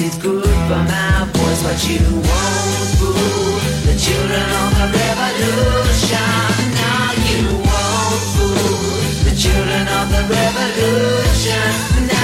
it's good for my boys, but you won't fool the children of the revolution. Now you won't fool the children of the revolution. Now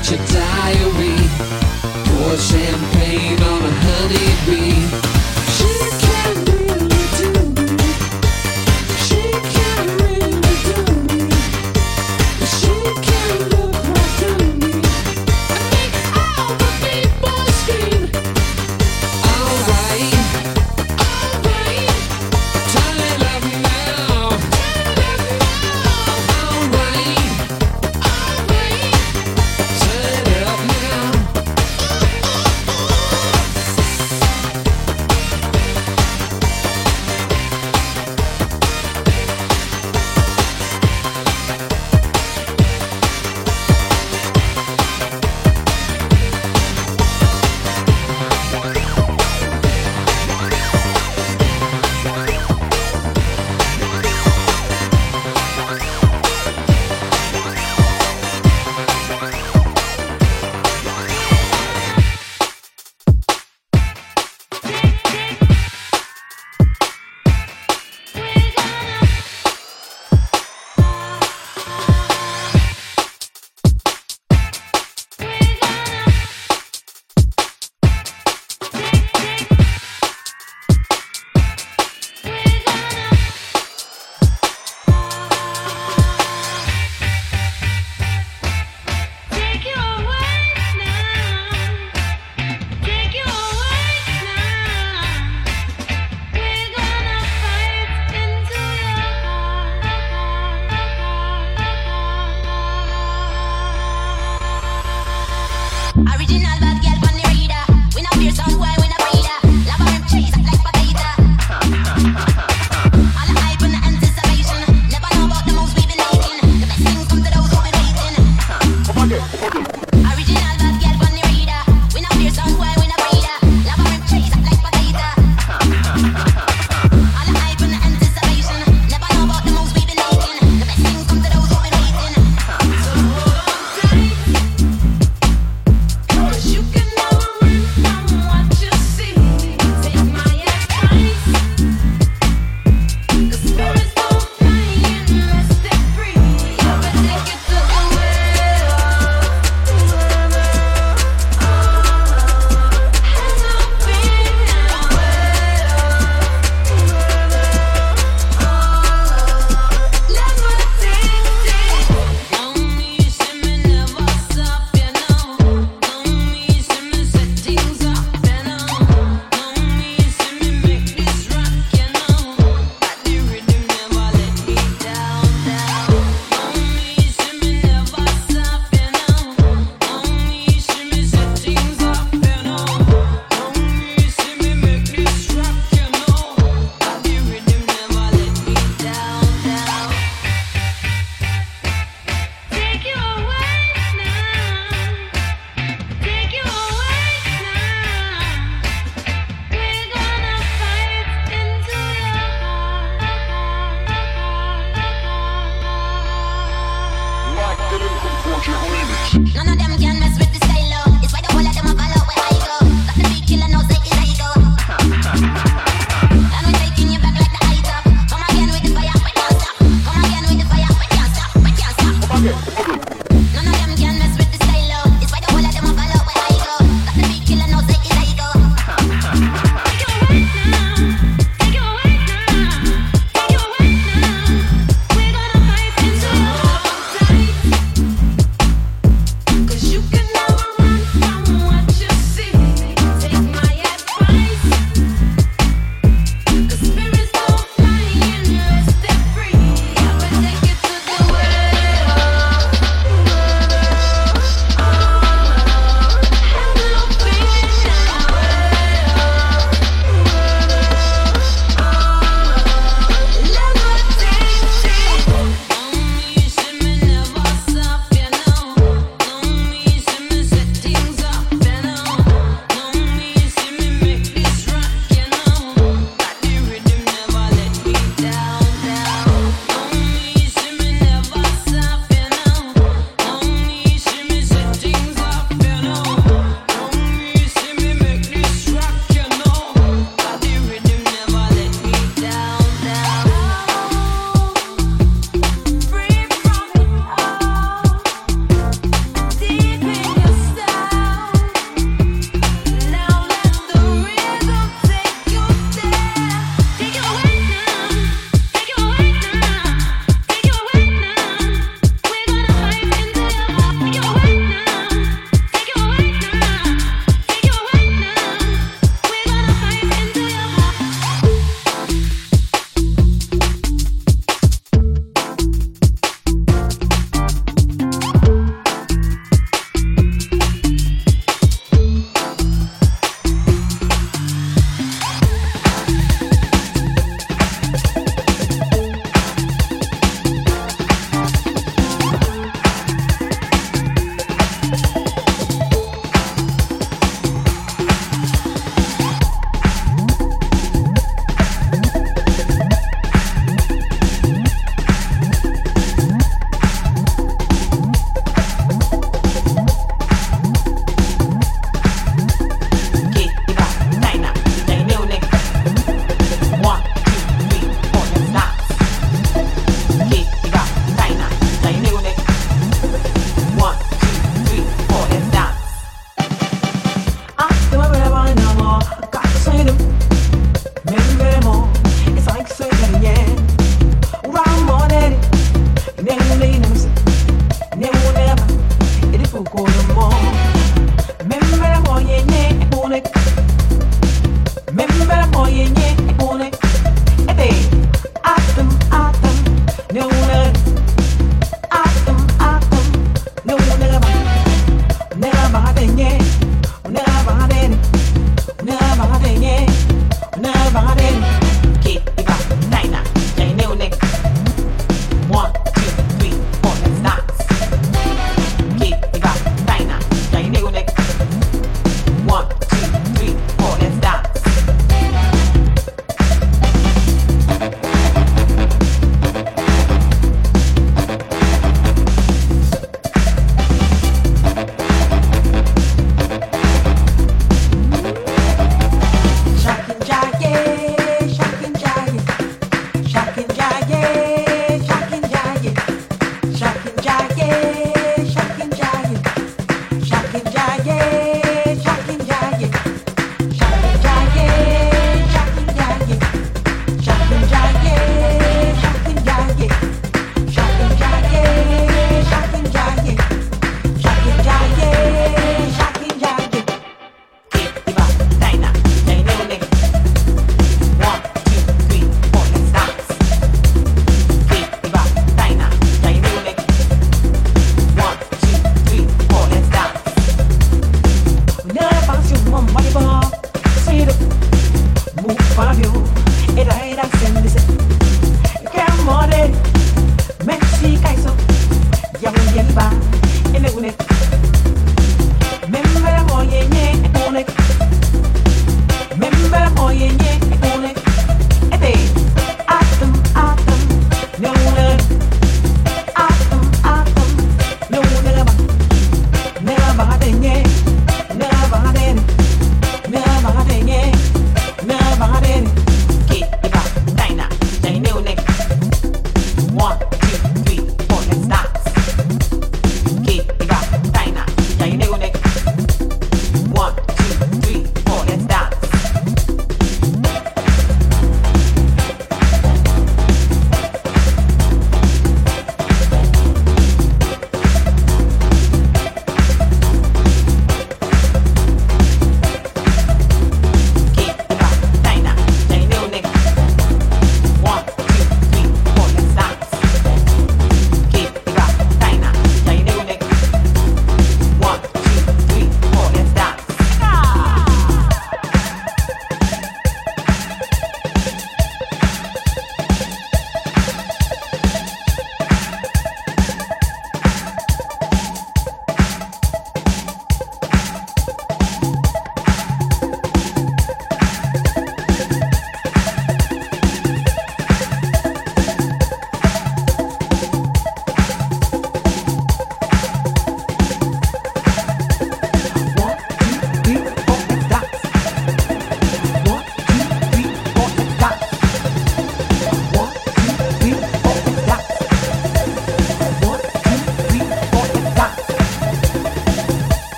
at your diary. Pour champagne on a honeybee.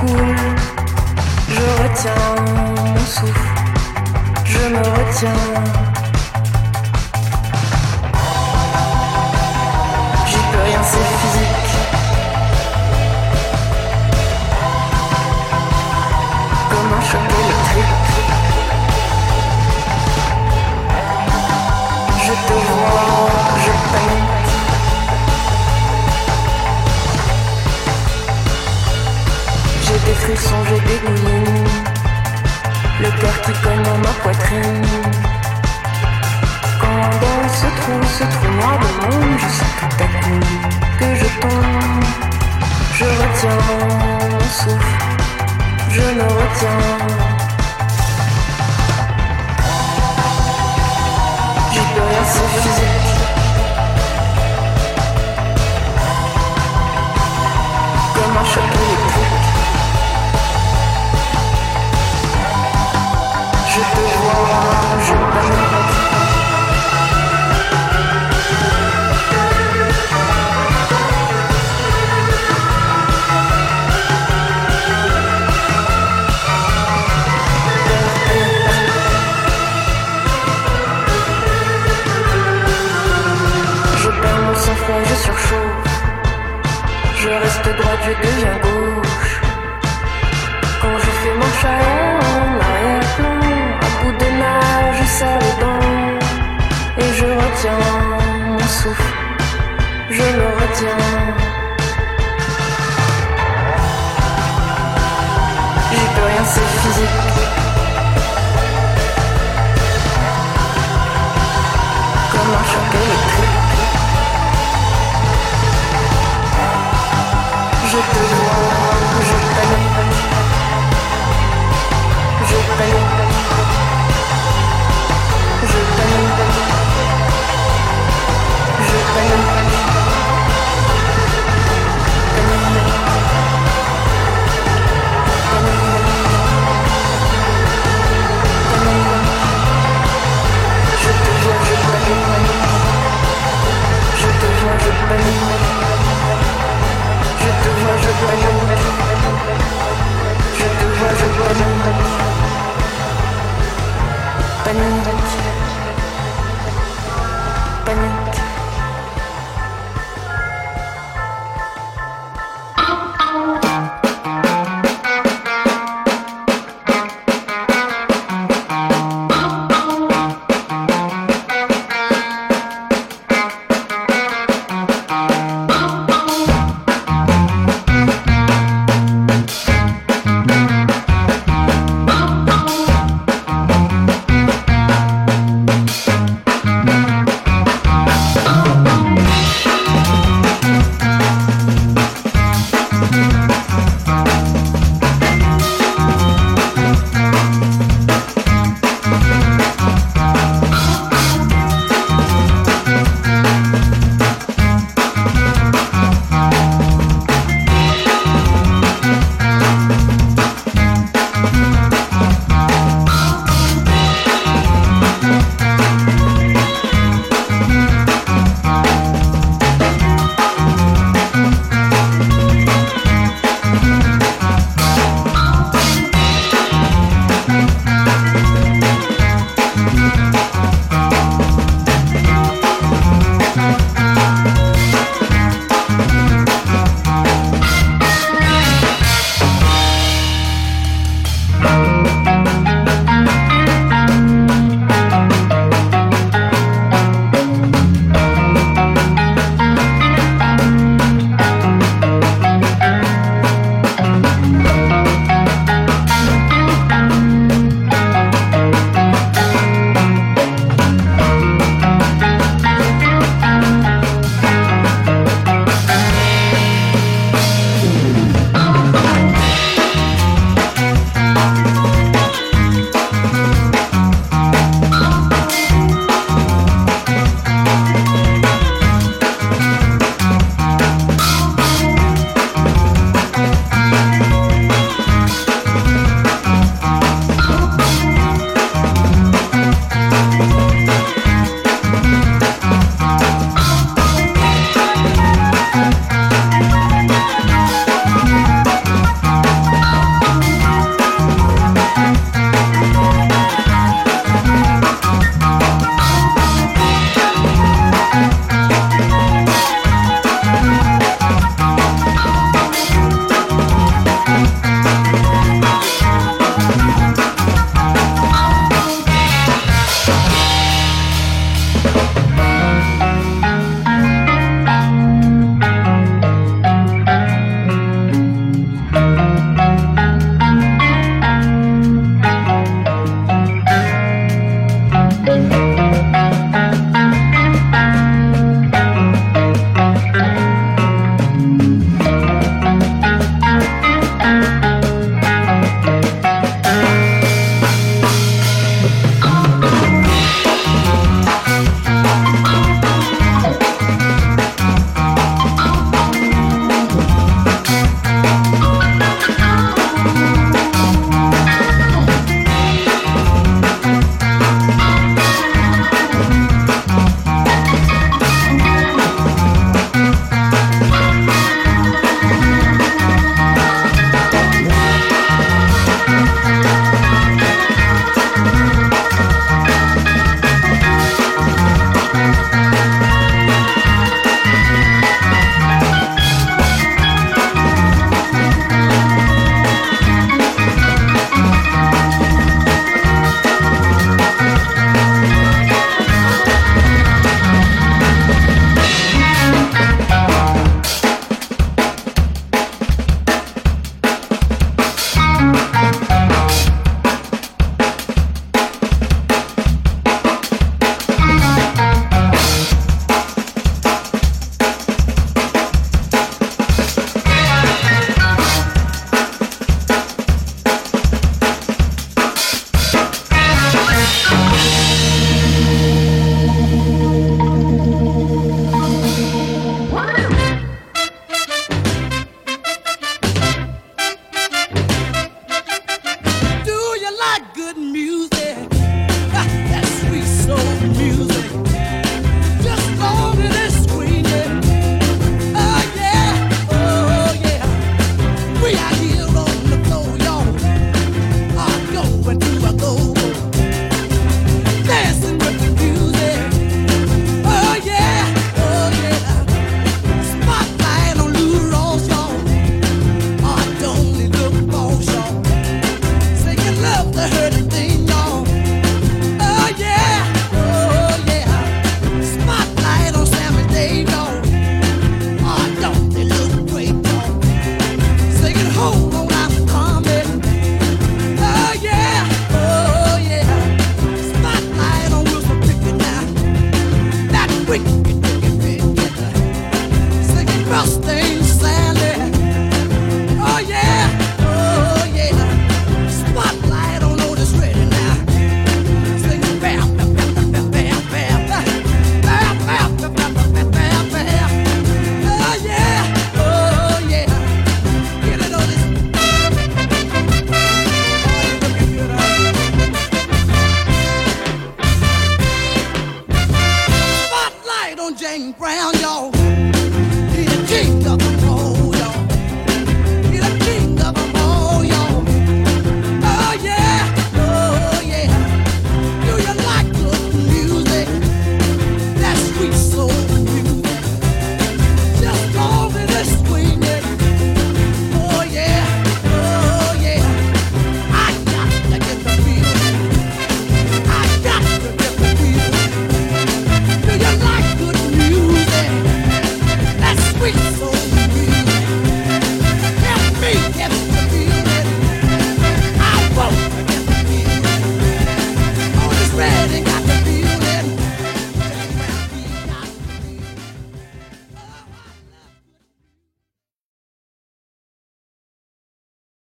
Je retiens mon souffle, je me retiens. Je te vois, je. Je. Je. Je. Je te vois, je. Thank you.